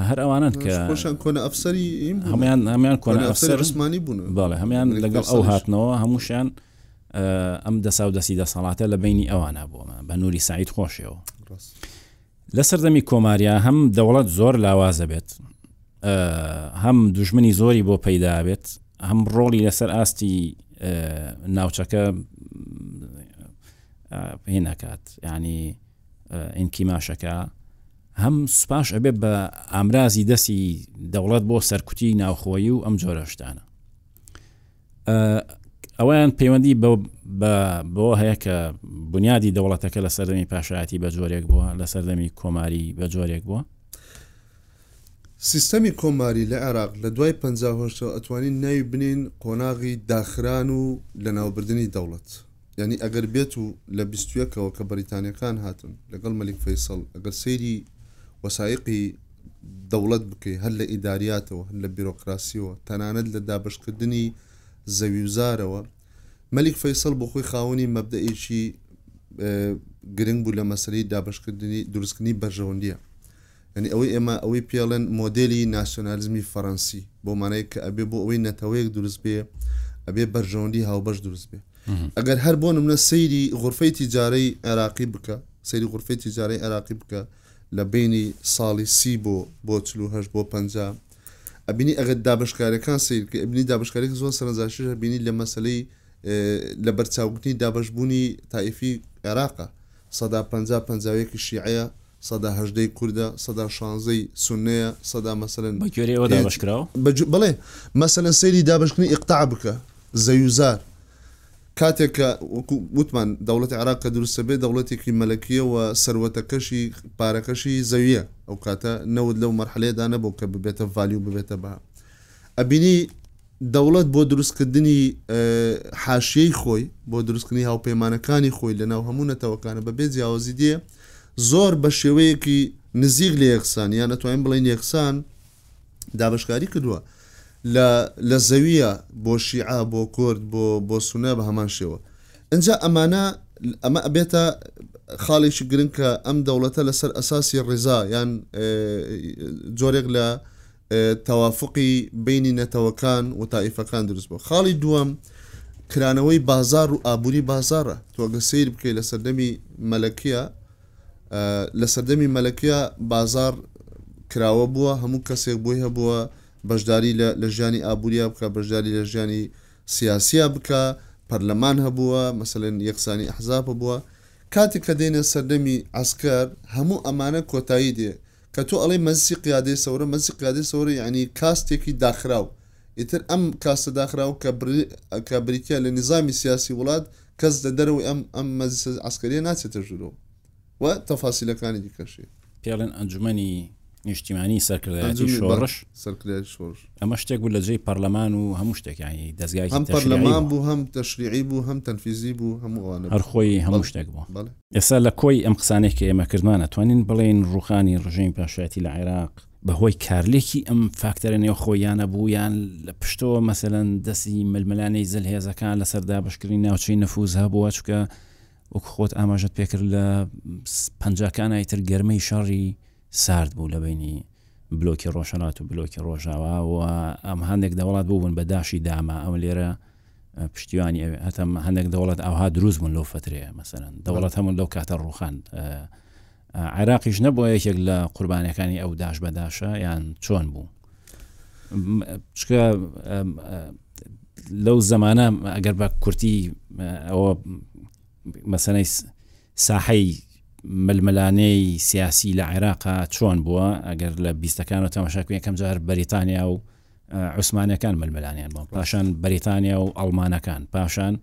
هەر ئەوانەن کە خۆشان کۆنە ئەفسەری هەمان هەمان کۆنە ئەفسەر عسمانی بوون باڵێ هەمان لەگەڵ ئەو هاتنەوە هەمووشیان ئەم دەسا و دەسی دەسەڵاتە لە بینی ئەوانە بوومە بە نووری سعید خۆشەوە لە سەردەمی کۆماریا هەم دەوڵەت زۆر لاوازە بێت هەم دژمنی زۆری بۆ پەیدا بێت هەم ڕۆڵی لەسەر ئاستی ناوچەکە پێ ناکات ینی ئینکیماشەکە هەم سوپاش ئەبێ بە ئامرازی دەستی دەوڵەت بۆ سەرکوتی ناوخۆیی و ئەم جۆرەشتانە ئەویان پەیوەندی بەوە هەیە کە بنیادی دەوڵەتەکە لە سەردەمی پاشایەتی بە جۆرێک بووە لە سەردەمی کۆماری بە جۆرێک بووە سیستەمی کۆماری لە عێراق لە دوای پ ئەتوانین ناوی بنین قۆناغی داخران و لەناوبردننی دەوڵەت یانی ئەگەر بێت و لە بیست و یەک ەوە کە بەریتانیەکان هاتن لەگەڵ مەلیک فەیسەڵ ئەگەر سەیری وەسایقی دەوڵەت بکەی هەر لە ئیداریاتەوە هەر لە بیرۆکراسیەوە تەنانەت لە دابشکردنی زەوی و زارەوە مەلیک فەیسەڵ بۆ خۆی خاوەنی مەبدەئێکی گرنگ بوو لە مەسەری دابشکردنی دروستکردنی بەرژەوەندیە یانی ئەوەی ئێمە ئەوەی پێڵێن مۆدێلی ناسیۆنالیزمی فەرەنسی بۆ مانای کە ئەبێ بۆ ئەوەی نەتەوەیەک دروست بێ ئەبێ بەرژەوەندی هاوبەش دروست بێ ئەگەر هەر بۆ نمونە سەیری غرفەی تیجارەی عێراقی بکە سەیری غرفەی تیجارەی عێراقی بکە لە بینی ساڵی سی بۆ بۆ چلوهش بۆ پ ئەبینی ئەگەر دابشکارەکان سیر کە ئەبنی دابشکارێک زۆر سەرنجاشی هەبینی لە مەسلەی لە بەرچاوگرتنی دابشبوونی تایفی عێراقە سەدا پ پ شیعەیە سەدا هەژدە ی کوردە، سەدا شانزە ی سونەیە، سەدا مەسەلەن. بە گوێرەی ئەوە دابەش کراوە؟ بە گوێ، بەڵێ. مەسەلەن سەیری دابەشکردنی ئیقتاع بکە، زەیوزار. کاتێک کە وەکو وتمان دەوڵەتی عێراق کە دروست ئەبێ دەوڵەتێکی مەلەکییە و سەروەتەکەشی، پارەکەشی زەوییە. ئەو کاتە نەوت لەو مەرحەلەیەدا نەبوو کە ببێتە ڤالیو، ببێتە بەها. ئەبینی. دەوڵەت بۆ دروستکردنی حاشیەی خۆی، بۆ دروستکردنی هاوپەیمانەکانی خۆی لە ناو هەموو نەتەوەکانە بە بێ جیاوازی دێ، زۆر بە شێوەیەکی نزیک لە یەکسان یان ئەتوانین بڵێین یەکسان دابەشکاری کردووە لە لە زەویە بۆ شیعە بۆ کورد بۆ بۆ سونە بە هەمان شێوە ئەجا ئەمانە ئەمە ئەبێتە خاڵێکی گرنگ کە ئەم دەوڵەتە لەسەر ئەساسی ڕێزا یان جۆرێک لە تەوافوقی بەینی نەتەوەکان وتائیفەکان دروست بووە خاڵی دووەم کرانەوەی بازار و ئابووری بازارە تۆگە سیر بکەی لە سەردەمی مەلەکیە لە سەردەمی مەلەکیە بازار کراوە بووە هەموو کەسێک بۆی هەبووە بەشداری لە ژیانی ئابووریا بکە بەشداری لە ژیانی سیاسیە بکە پەرلەمان هەبووە مەسەن یەکسانی ئەحزاب بووە کاتێک کە دێنە سەردەمی ئەسکەر هەموو ئەمانە کۆتایی دێ کە تۆ ئەڵێی مەجلسی قیادەی سەورە، مەجلسی قیادەی سەورە یەعنی کاستێکی داخراو، ئیتر ئەم کاستە داخراو کە کە بریتیە لە نیزامی سیاسی وڵات، کەس لە دەرەوەی ئەم ئەم مەجلسە عەسکەریە ناچێتە ژورەوە و تەفاسیلەکانی دیکەشی. پێڵێن ئەنجومەنی نیشتیمانی سەرکردایەتی شۆڕش. ئەمە شتێک بوو لە جێی پەرلەمان و هەموو شتێک یانی دەزگای هەم پەرلەمان بوو هەم تەشریعی بوو هەم تەنفیزی بوو هەموو ئەوانە هەرخۆی هەموو شتێک بوو ئێستا لە کۆی ئەم قسانێک کە ئێمە کردمانە توانین بڵێن ڕوخانی ڕژین پاشایەتی لە عێراق بەهۆی کارلێکی ئەم فاکتەرە نێو خۆیانە بوویان لە پشتەوە مەسەەن دەستی ململانەی زل هێزەکان لەسەر دابشکردنی ناوچەی نەفوز هەبووە چکە وەک خۆت ئاماژت پێکرد لە پەنجکانایتر گەرمەی شەڕی سارد بوو لە بەینی بلۆکی ڕۆژهەلات و بلۆکی ڕۆژاوا و ئەم هەندێک دەوڵات بووبوون بە داشی داما ئەم لێرە پشتیوانی ئەوێ هەتەم هەندێک دەوڵەت ئاها دروست بوون لەو فترەیە مەسەرەن دەوڵەت هەمون لەو کاتە ڕوخان عێراقیش نەبووە یەکێک لە قوربانەکانی ئەو داش بەداشە یان چۆن بوو چکە لەو زمانە ئەگەر بە کورتی ئەوە مەسەنەی ساحەی ململانێی سیاسی لە عێراق چۆن بووە؟ ئەگەر لە بیستەکانەوە تەماشا بکەین، یەکەم جار بەریتانیا و عوسمانەکان ململانێیان بووە، پاشان بەریتانیا و ئەڵمانەکان، پاشان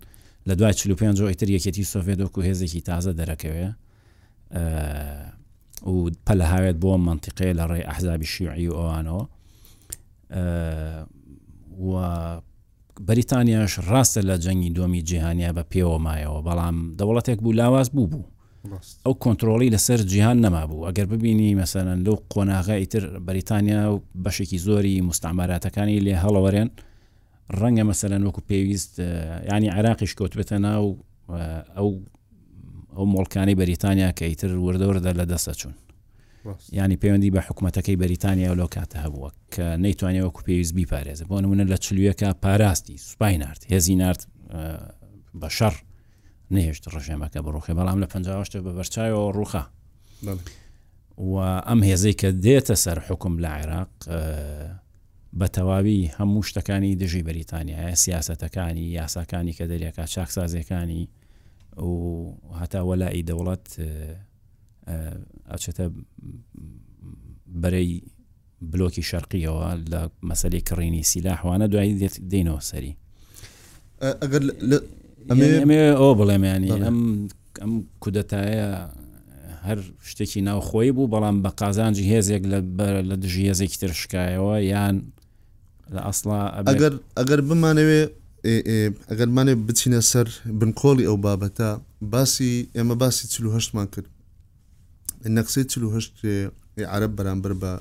لە دوای چل و پێنج ەوە ئیتر یەکێتی سۆڤێت وەکو هێزێکی تازە دەرەکەوێ و پەلهاوێت بۆ مەنتیقەیە لە ڕێی ئەحزابی شیوعی و ئەوانەوە و بەریتانیاش ڕاستە لە جەنگی دووەمی جیهانیا بە پێوە مایەوە، بەڵام دەوڵەتێک بوو لاواز بووبوو. ڕاست. ئەو کۆنترۆڵی لەسەر جیهان نەمابوو. ئەگەر ببینی مەسەلەن لەو قۆناغە ئیتر بەریتانیا و بەشێکی زۆری موستەعمەراتەکانی لێ هەڵەوەرێن، ڕەنگە مەسەلەن وەکو پێویست یانی عێراقیش کەوتبێتە ناو ئەو ئەو مۆڵکانەی بەریتانیا کە ئیتر وردە وردە لە دەست ئەچوون. یانی پەیوەندی بە حکوومەتەکەی بەریتانیا و لەو کاتە هەبووە کە نەیتوانێت وەکو پێویست بیپارێزە بۆ نمونە لە چلوویەکە پاراستی سوپای نرد هێزی نرد بە شەڕ نهێشت ڕژێمەکە بڕوخێ بەڵام لە پنجشتە بە بەرچایەوە ڕوخا و ئەم هێزەی کە دێتە سەر حکم لە عێراق بە تەواوی هەموو شتەکانی دژی بەریتانیا سیاستەکانی یاساکانی کە دەریەکە چاکسازەکانی و هەتا وەلائی دەوڵەت ئەچێتە بەرەی بلۆکی شەرقیەوە لە مەسلی کڕینی سیلا حوانە دوایی دێت دینەوە سەری ئەگەر ئەو بڵێمیانی ئەم ئەم کودەتایە هەر شتێکی ناوخۆی بوو بەڵام بە قازانجی هێزێک لە دژی هێزێکی ترشکایەوە یان لە ئەسڵا ئەگەر ئەگەر بمانەوێ ئەگەر مانێ بچینە سەر بنکۆڵی ئەو بابەتە باسی ئێمە باسی چهشتمان کرد نەقسی چهشت عرب بەرامبەر بە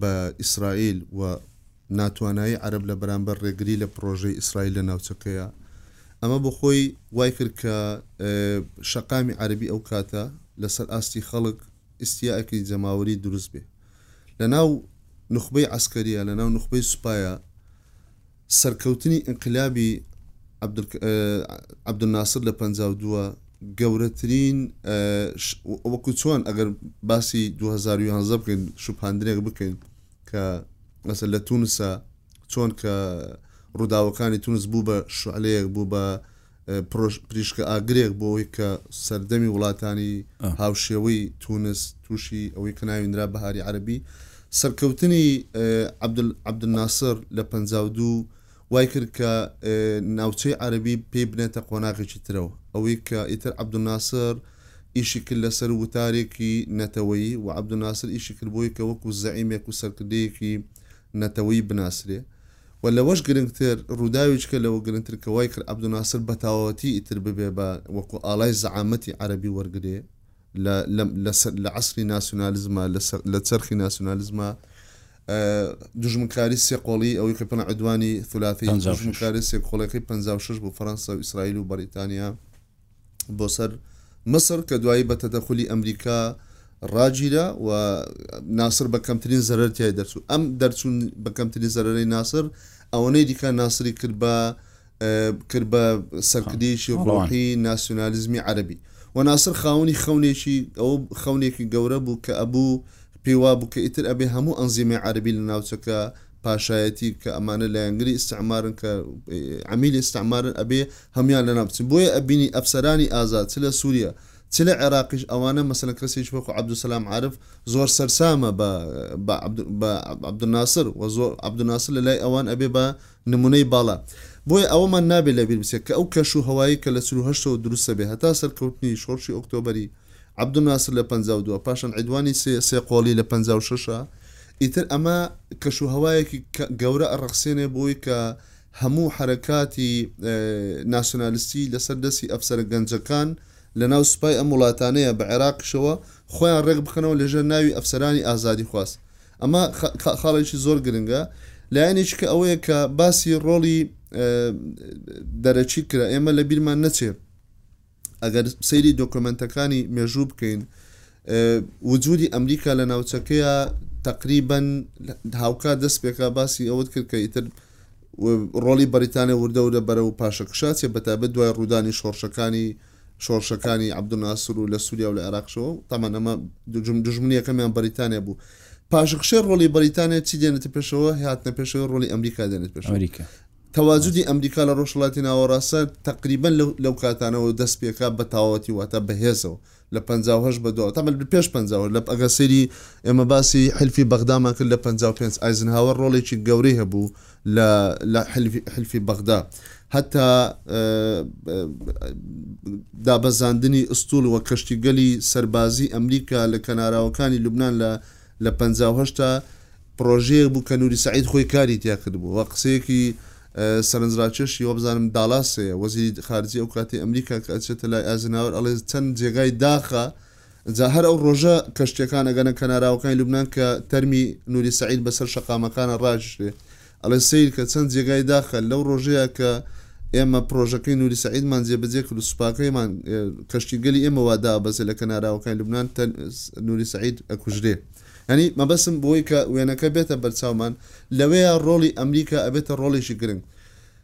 بە ئیسرائیل و ناتوانایی عرب لە بەرامبەر ڕێگری لە پرۆژەی ئیسرائیل لە ناوچەکەیە ئەمە بۆ خۆی وای کرد کە شەقامی عربی ئەو کاتە لەسەر ئاستی خەڵک ئیسیاکی جەماوەری دروست بێ لە ناو نوخبەی عەسکەریە لە ناو نوخبەی سوپایە سەرکەوتنی ئینقلابی عبدالناصر لە پەنجا و دووە گەورەترین وەکو چۆن ئەگەر باسی 2011 بکەین شوپاندنێک بکەین کە مەسە لە تونسە چۆن کە ڕووداوەکانی تونس بوو بە شعلەیەک بوو بە پریشکەئاگرێک بۆ ئەوەی کە سەردەمی وڵاتانی هاوشێوەی تونس تووشی ئەوەی کە ناویندرا بەهاری عەربی سەرکەوتنی عبدناسر لە پ دوو وای کرد کە ناوچەی عەربی پێی بنێتە قۆناغێکی ترەوە ئەوەی کە ئیتر عبدناسر ئیشی کرد لەسەر وتارێکی نەتەوەیی و عبدناسر ئیشی کرد بۆی کە وەکو زەعیمێک و سەرکردەیەکی نەتەوەی بناسرێ و لەوەش گرنگتر ڕووداویچ کە لەوە گرنگتر کە وای کرد عەبدوناسر بەتاواوەتی ئیتر ببێ بە وەکوو ئاڵای زەعامەتی عەرەبی وەرگرێ لە لە لە سە لە عەسری ناسیونالیزما لە سە لە چەرخی ناسیونالیزما ئە دوژمنکاری سێ قۆڵیی ئەوەی کە پێڵێن عدوانی ثلاثی پەنجا و شەش. دوژمنکاری سێ قۆڵییەکەی پەنجا و شەش بۆ فەرەنسا و ئیسرائیل و بەڕیتانیا بۆ سەر میسر کە دوایی بە تەدەخولی ئەمریکا ڕاگیرا و ناسر بە کەمترین زەرەر تای دەرچوو ئەم دەرچوون بە کەمترین زەرەرەی ناسر ئەوەنەی دیکە ناسری کرد بە کرد بە سەرکردێکی ڕۆحی ناسیۆنالیزمی عەربی و ناسر خاونی خەونێکی ئەو خەونێکی گەورە بوو کە ئەبوو پێوا بوو کە ئیتر ئەبێ هەموو ئەنزیمە عەربی لە ناوچەکە پاشایەتی کە ئەمانە لایەنگری ئیستعمارن کە عەمیلی ئیستعمارن ئەبێ هەموان لەناو بچن بۆیە ئەبینی ئەفسەرانی ئازاد چ لە سووریە چ لە عێراقیش ئەوانە مەسەلەن کەسێکی وەکو عەبدولسەلام عارف زۆر سەرسامە بە بە عەبدولناسر و زۆر عەبدولناسر لە لای ئەوان ئەبێ بە نموونەی باڵا بۆیە ئەوەمان نابێ لەبیر بچێت کە ئەو کەش و هەوایی کە لە چل و هەشتەوە دروستە بێ هەتا سەرکەوتنی شۆڕشی ئۆکتۆبەری عەبدولناسر لە پەنجا و دوو، پاشان عیدوانی سێ، سێ قۆڵی لە پەنجا و شەش، ئیتر ئەمە کەش و هەوایەکی گەورە ئەڕەخسێنێ بۆی کە هەموو حەرەکاتی ناسیۆنالستی لەسەر دەستی ئەفسەرە گەنجەکان لە ناو سوپای ئەم وڵاتانەیە بە عێراقیشەوە خۆیان ڕێک بخەنەوە لە ژێر ناوی ئەفسەرانی ئازادیخواز ئەمە خاڵێکی زۆر گرنگە لایەنێکی کە ئەوەیە کە باسی ڕۆڵی دەرەکی کرا ئێمە لە بیرمان نەچێ ئەگەر سەیری دۆکۆمێنتەکانی مێژوو بکەین وجودی ئەمریکا لە ناوچەکەیە تقریبن هاوکات دەست پێکا باسی ئەوت کرد کە ئیتر ڕۆلی بەریتانە وردەورە بەرە و پاشە کشاچێ بەتابێت دوای ڕوودانی شۆرشەکانی شۆرشەکانی عبدناسر و لە سووریا و لە عێراقشەوە تامان ئەمە دوجم دژمنیەکەمیان بەریتانە بوو پاشخشێ ڕۆلی بەریتانە چی دێنێتە پێشەوە هاتنە پێشەوەی ڕۆلی ئەمریکا دێنێت پێش ئەمریکا تەواجودی ئەمریکا لە ڕۆژهەڵاتی ناوەڕاستە تەقریبەن لەو لەو کاتانەوە دەست پێکا بە تەواوەتی واتە بە هێزەوە لە پەنجا و هەشت بەدواوە تەمەن لە پێش پەنجا و هەشت لە ئەگەر سەیری ئێمە باسی حلفی بەغدامان کرد لە پەنجا و پێنج ئایزنهاوەر ڕۆڵێکی گەورەی هەبوو لە لە حلفی حلفی بەغدا هەتا دابەزاندنی ئستووڵ و کەشتیگەلی سەربازی ئەمریکا لە کەناراوەکانی لوبنان لە لە پەنجا و هەشتا پرۆژەیەک بوو کە نوری سەعید خۆی کاری تیا کردبوو و قسەیەکی سەرنجڕاکێشی وابزانم داڵاس هەیە وەزیری خارجی ئەو کاتی ئەمریکا کە ئەچێتە لای ئازناور ئەڵێ چەند جێگای داخە جا هەر ئەو ڕۆژە کەشتیەکان ئەگەنە کەناراوەکانی لوبنان کە تەرمی نوری سەعید بەسەر شەقامەکانە ڕاکیشێ ئەڵێ سەیر کە چەند جێگای داخە لەو ڕۆژەیا کە ئێمە پڕۆژەکەی نوری سەعیدمان جێبەجێ کرد و سوپاکەیمان کەشتیگەلی ئێمە وا دابەزێ لە کەناراوەکانی لوبنان تە نوری سەعید ئەکوژرێ یانی مەبەسم بۆی کە وێنەکە بێتە بەرچاومان لەوەیە ڕۆڵی ئەمریکا ئەبێتە ڕۆڵێکی گرنگ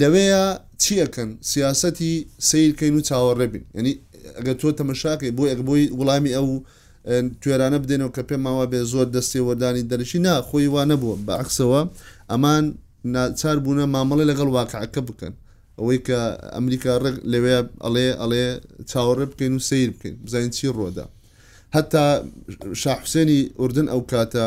لەوێیا چی ئەکەن سیاسەتی سەیر کەین و چاوەڕێ بین یانی ئەگەر تۆ تەمەشا کەی بۆی ئەگە بۆی وڵامی ئەو توێرانە بدەینەوە کە پێمان وابێ زۆر دەستێ وەردانی دەرەکی نا خۆی وا نەبووە بە عەکسەوە ئەمان ناچار بوونە مامەڵە لەگەڵ واقعەکە بکەن ئەوەی کە ئەمریکا ڕێک لەوێ ئەڵێ ئەڵێ چاوەڕێ بکەین و سیر بکەین بزانین چی ڕۆدا هەتا شاحوسێنی ئوردن ئەو کاتە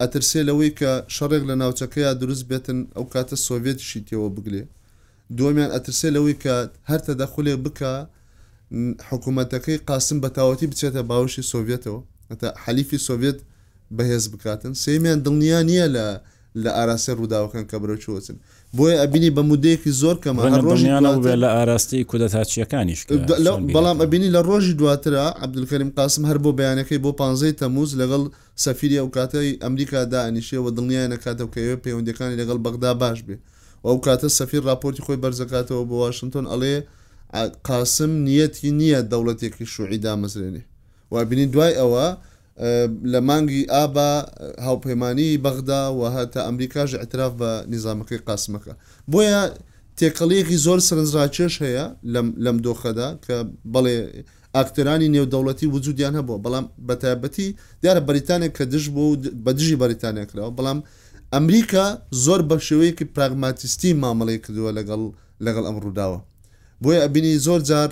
ئەترسێ لەوەی کە شەڕێک لە ناوچەکەیا دروست بێتن ئەو کاتە سۆڤێتیشی تێوە بگلێ دووەمیان ئەترسێ لەوەی کە هەر تەدەخولێک بکا حکومەتەکەی قاسم بەتاوەتی بچێتە باوەشی سۆڤێتەوە هەتا حەلیفی سۆڤێت بەهێز بکاتن سێیمیان دڵنیا نیە لە لە ئاراستەی ڕووداوەکان کە بەرەو چی وەچن بۆیە ئەبینی بە مودەیەکی زۆر کەمە هەر ڕۆژی دواتر ڕەنگە دڵنیا نەبووبێ لە ئاراستەی کودەتاچییەکانیش کە چۆن بەڵام بیرێتەوە. ئەبینی لە ڕۆژی دواترا عەبدولکەریم قاسم هەر بۆ بەیانەکەی بۆ پانزەی تەموز لەگەڵ سەفیری ئەو کاتەی ئەمریکا دائەنیشێ و دڵنیایە نەکاتەوە کە ئەوێ پەیوەندیەکانی لەگەڵ بەغدا باش بێ و ئەو کاتە سەفیر ڕاپۆرتی خۆی بەرزەکاتەوە بۆ واشنتۆن ئەڵێ قاسم نیەتی نیە دەوڵەتێکی شوعی دامەزرێنێ و ئەبینین دوای ئەوە لە مانگی ئابا هاوپەیمانی بەغدا و هەتا ئەمریکاش ئیعتراف بە نیزامەکەی قاسم ئەکا بۆیە تێکەڵیەکی زۆر سەرنجڕاکێش هەیە لەم لەم دۆخەدا کە بەڵێ ئاکتەرانی نێودەوڵەتی وجودیان هەبووە بەڵام بەتایبەتی دیارە بەریتانیا کە دژ بووە و بە دژی بەریتانیا کراوە بەڵام ئەمریکا زۆر بە شێوەیەکی پراگماتیستی مامەڵەی کردووە لەگەڵ لەگەڵ ئەم ڕووداوە بۆیە ئەبینی زۆر جار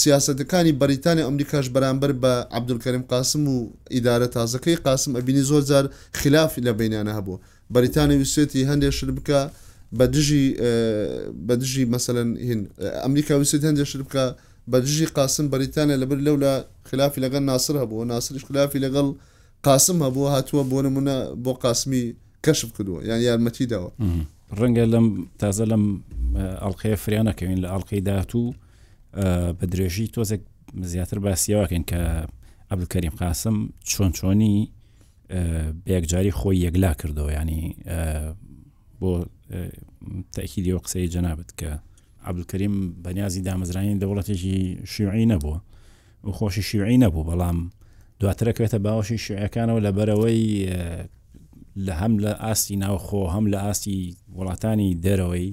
سیاسەتەکانی بەریتانیا ئەمریکاش بەرامبەر بە عەبدولکەریم قاسم و ئیدارە تازەکەی قاسم ئەبینی زۆر جار خلاف لە بینانە هەبووە بەریتانیا ویستێتی هەندێ شت بکا بە دژی بە دژی مەسەلەن هین ئەمریکا ویستێت هەندێ شت بکا بە دژی قاسم بەریتانیا لەبر لەولا خلافی لەگەڵ ناسر هەبوو ناسریش خلافی لەگەڵ قاسم هەبوو هاتووە بۆ نمونە بۆ قاسمی کەشف کردووە یان یارمەتی داوە ڕەنگە لەم تازە لەم ئەڵلقەیە فریانەکەوین لە ئەڵلقەی داهاتوو بە درێژی تۆزێک زیاتر باسیەوەکەین کە عبدکەریم قاسم چۆن چۆنی بەیەکجاری خۆی یەکلا کردەوە ینی بۆ تاکیدی و قسەی جەنابەت کە عبدکریم بەنیازی دامەزرانی دەوڵەتێکی شیوعی نەبووە و خۆشی شیوعی نەبوو بەڵام دواترەکەێتە باوەشی شیعەکانەوە لە بەرەوەی لە هەم لە ئاستی ناوخۆ هەم لە ئاستی وڵاتانی دەرەوەی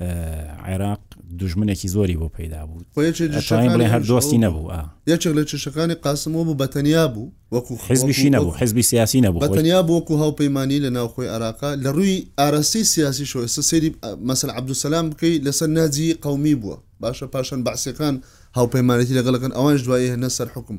عێراق دژمنێکی زۆری بۆ پەیدا بوو بڵێ هەر دۆستی نەبوو یەکێک لە چشەکانی قاسمەوە بوو بەتەنیا بوو وەکو حزبیشی نەبوو حزبی سیاسی نەبوو بەتەنیا بۆکو هاوپەیمانانی لە ناوخۆی عراقا لە ڕووی ئاراسی سیاسی شۆ ئێستا سری مەسەر عبدوسلام بکەیت لەسەر ناجی قومی بووە باشە پاشان بەعسەکان هاوپەیمانێتی لەگەڵەکەن ئەوانش دوای هێنە سەر حکم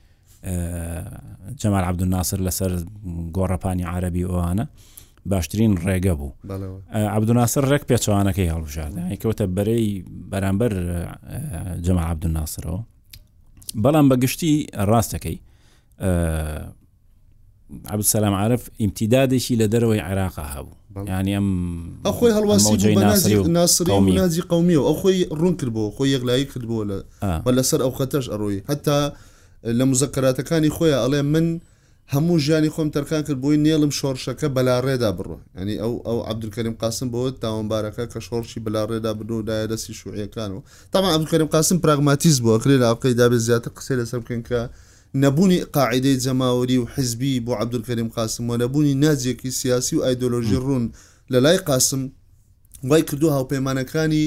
جەمال عەبدولناسر لەسەر گۆڕەپانی عربی ئەوانە باشترین ڕێگە بوو عبدوناسر ڕێک پێچوانەکەی هەڵبژاردەکەوتە بەرەی بەرامبەر جەما عبدوناسرەوە بەڵام بەگشتی ڕاستەکەی عەبدولسەلام عارف ئیمتیدادێکی لە دەرەوەی عێراقا هەبوو بەڵێ. یانی ئەم ئەو خۆی هەڵواسی ئەمەوجەی بوو بە ناسی ناسری و ناسری و قەومی نازی قەومییە و ئەو خۆی ڕوون کردبوو خۆی یەکلایی کردبوو لە ئا. و لەسەر ئەو خەتەش ئەڕۆیی هەتا لە موزەکەراتەکانی خۆیا ئەڵێ من هەموو ژیانی خۆم تەرخان کرد بۆی نێڵم شۆڕشەکە بەلاڕێدا بڕوا یانی ئەو ئەو عەبدولکەریم قاسم بەوە تاوانبارەکە کە شۆڕشی بەلاڕێدا بردووە و دایە دەستی شوعییەکان و تەبعەن عەبدولکەریم قاسم پراغماتیست بوو ئەکرێ لە ئەڵقەی دابێ زیاتر قسەی لەسەر بکەین کە نەبوونی قاعیدەی جەماوەری و حیزبی بۆ عەبدولکەریم قاسم و نەبوونی نەهجێکی سیاسی و ئایدۆلۆژی ڕوون لە لای قاسم وای کردووە هاوپەیمانەکانی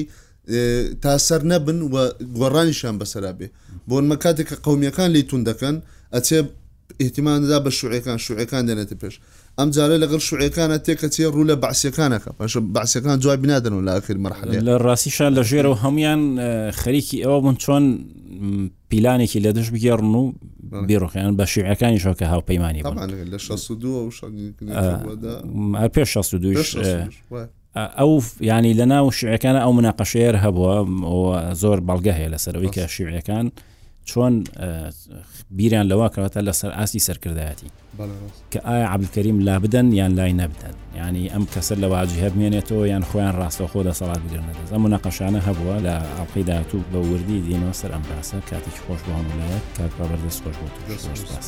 تا سەر نەبن و گۆڕانیشیان بەسەرا بێ بۆ نمە کاتێک کە قومیەکان لی تون دەکەن ئەچێ ئیهتیمان دەدا بە شوعەکان شوعەکان دێنێتە پێش ئەم جارە لەگەڵ شوعەکانە تێکە چێ ڕوو لە بەعسیەکانەکە باشە بەعسیەکان جوابی نادەن و لە ئاخر مەرحەلە لە ڕاستیشان لە ژێرە و هەمویان خەریکی ئەوە بوون چۆن پیلانێکی لە دژ بگێڕن و بیرۆخیان بە شیعەکانی شۆکە هاوپەیمانانی پێ 16 ئەو ینی لە ناو شعەکانە ئەو مناقەشەیەر هەبووە زۆر بەڵگە هەیە لەسەرەوەی کە شیعەکان چۆن بیریان لەوە کەواتە لەسەر ئاستی سەرکردایەتی بەڵێ ڕاست. کە ئایا عەبدولکەریم لابدەن یان لای نەبدەن یانی ئەم کەسە لە واجیهە بمێنێتەوە یان خۆیان ڕاستەوخۆ دەسەڵات بگرنە دەست ئەم مناقەشانە هەبووە لە ئەڵقەی داهاتوو بە وردی دێنەوە سەر ئەم باسە کاتێکی خۆش بۆ هەموو لایەک کاک بابەر دەست خۆش بۆ توش دەست خۆش سپاس.